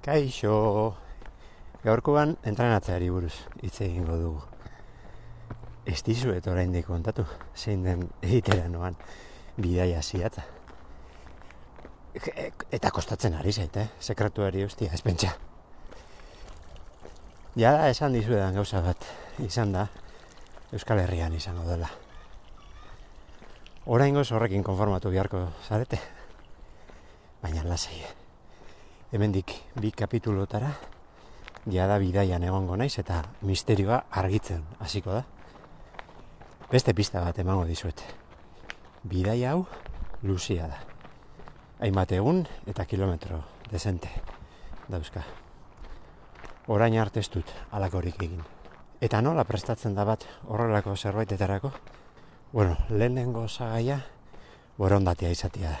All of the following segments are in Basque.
Kaixo, gaurkoan entrenatzeari buruz hitz egingo dugu. Ez dizuet oraindik kontatu, zein den egitera noan bidaia ziatza. Eta kostatzen ari zait, eh? sekretuari ustia, ez pentsa. Ja da, esan dizuedan gauza bat, izan da, Euskal Herrian izango dela. Oraingoz horrekin konformatu beharko zarete. Baina lasai. Hemendik bi kapitulotara jada bidaian egongo naiz eta misterioa argitzen hasiko da. Beste pista bat emango dizuet. Bidaia hau luzia da. Hainbat egun eta kilometro dezente dauzka. Orain arte ez dut alakorik egin. Eta nola prestatzen da bat horrelako zerbaitetarako? Bueno, lehenengo zagaia borondatea izatea da.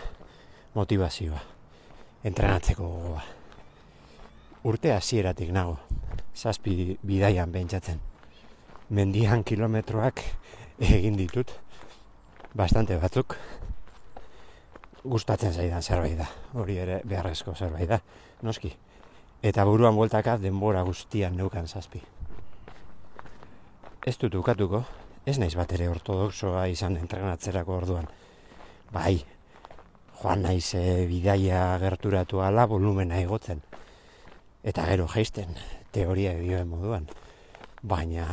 Motivazioa. Entrenatzeko gogoa. Urte hasieratik nago. Zazpi bidaian pentsatzen. Mendian kilometroak egin ditut. Bastante batzuk. Gustatzen zaidan zerbait da. Hori ere beharrezko zerbait da. Noski. Eta buruan bueltaka denbora guztian neukan zazpi. Ez dut ukatuko, ez naiz bat ere ortodoxoa izan entrenatzerako orduan. Bai, joan naiz e, bidaia gerturatu ala volumena igotzen. Eta gero jaisten, teoria dioen moduan. Baina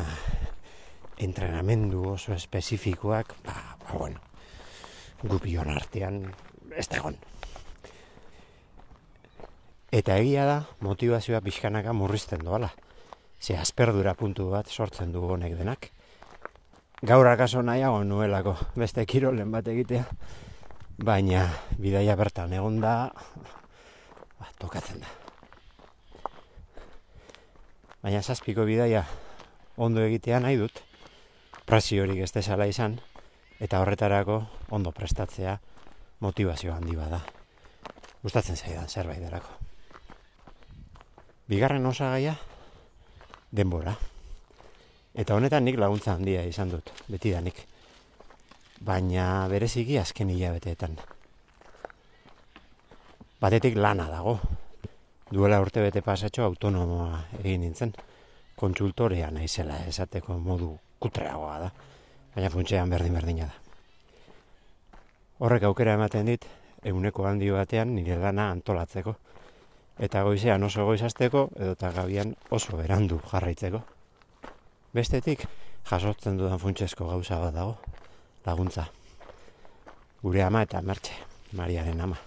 entrenamendu oso espezifikoak, ba, ba bueno, gupion artean ez da egon. Eta egia da, motivazioa pixkanaka murrizten doala. Ze asperdura puntu bat sortzen du honek denak. Gaur akaso nahiago nuelako beste kirolen bat egitea. Baina bidaia bertan egon da, ba, tokatzen da. Baina zazpiko bidaia ondo egitea nahi dut, presiorik ez desala izan, eta horretarako ondo prestatzea motivazio handi bada. Gustatzen zaidan zerbait derako. Bigarren osagaia, denbora. Eta honetan nik laguntza handia izan dut, beti danik. Baina bereziki azken hilabeteetan. Batetik lana dago. Duela urte bete pasatxo autonomoa egin nintzen. Kontsultorea naizela esateko modu kutreagoa da. Baina funtsean berdin berdina da. Horrek aukera ematen dit, eguneko handi batean nire lana antolatzeko eta goizean oso goizasteko edo eta gabian oso berandu jarraitzeko. Bestetik, jasotzen dudan funtsesko gauza bat dago, laguntza. Gure ama eta mertxe, Mariaren ama.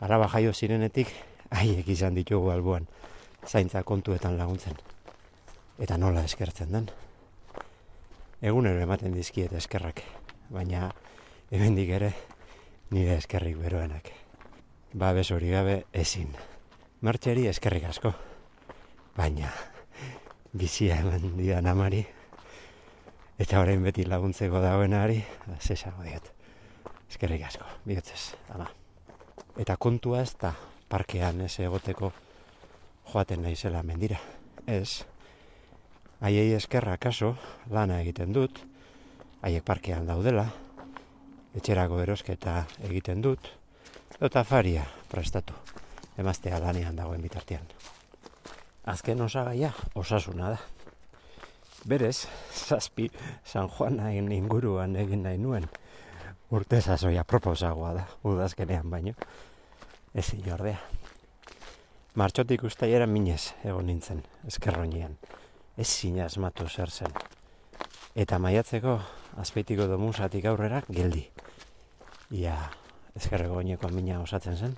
Araba jaio zirenetik, haiek izan ditugu albuan, zaintza kontuetan laguntzen. Eta nola eskertzen den. Egunero ematen dizkiet eskerrak, baina hemendik ere nire eskerrik beroenak babes hori gabe ezin. Martxeri eskerrik asko, baina bizia eman dian amari, eta orain beti laguntzeko dagoenari, zesago diot. Eskerrik asko, bihotzez, ama. Eta kontua ez da parkean ez egoteko joaten naizela mendira. Ez, haiei eskerra kaso lana egiten dut, haiek parkean daudela, etxerako erosketa egiten dut, eta faria prestatu emaztea lanean dagoen bitartean. Azken osagaia osasuna da. Berez, zazpi San Juanain inguruan egin nahi nuen urte zazoia proposagoa da, udazkenean baino. Ez inordea. Martxotik ustaiera minez egon nintzen, eskerroinean. Ez zina asmatu zer zen. Eta maiatzeko azpeitiko domusatik aurrera geldi. Ia, ezkerreko oineko mina osatzen zen,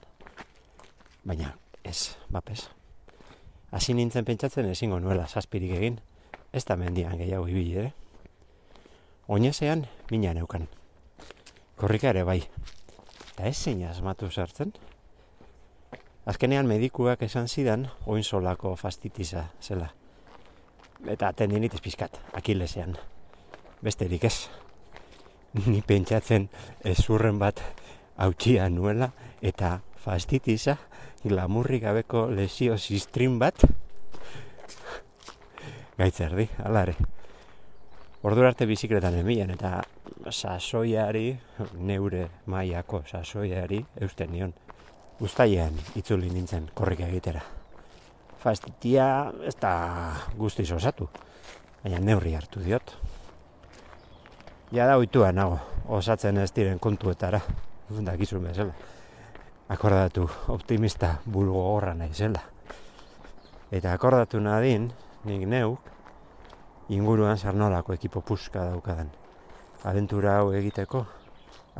baina ez, bapes. Hasi nintzen pentsatzen ezingo nuela zazpirik egin, ez da mendian gehiago ibili ere. Oinezean mina neukan. Korrika ere bai. Eta ez zein asmatu sartzen. Azkenean medikuak esan zidan oin solako fastitiza zela. Eta tendinitis pizkat, akilesean. Besterik ez. Ni pentsatzen ezurren bat hautsia nuela eta fastitiza glamurri gabeko lesio zistrin bat gaitzerdi, alare. Ordu arte bizikletan emian eta sasoiari, neure maiako sasoiari, eusten nion. Uztailean itzuli nintzen korrik egitera. Fastitia ez da guztiz osatu, baina neurri hartu diot. Ja da oitua nago, osatzen ez diren kontuetara, dakizun bezala. Akordatu optimista bulgo horra naizela. Eta akordatu nadin, nik neuk, inguruan sarnolako ekipo puska daukadan. Aventura hau egiteko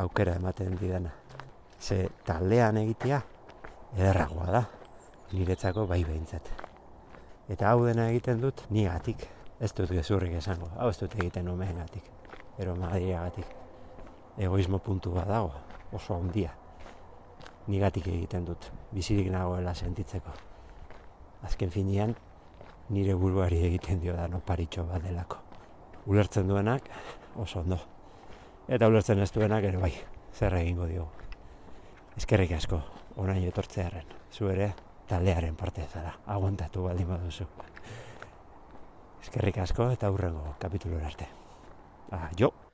aukera ematen didana. Ze taldean egitea ederragoa da, niretzako bai behintzat. Eta hau dena egiten dut nigatik, ez dut gezurrik esango, hau ez dut egiten umeen gatik, ero gatik. Egoismo puntu bat dago, oso handia. Nigatik egiten dut, bizirik nagoela sentitzeko. Azken finian, nire buruari egiten dio da paritxo bat delako. Ulertzen duenak oso ondo. Eta ulertzen ez duenak ere bai, zer egingo diogu. Ezkerrik asko, orain etortzearen, zu ere taldearen parte zara, aguantatu baldin baduzu. Ezkerrik asko eta hurrengo kapitulura arte. Ah, jo!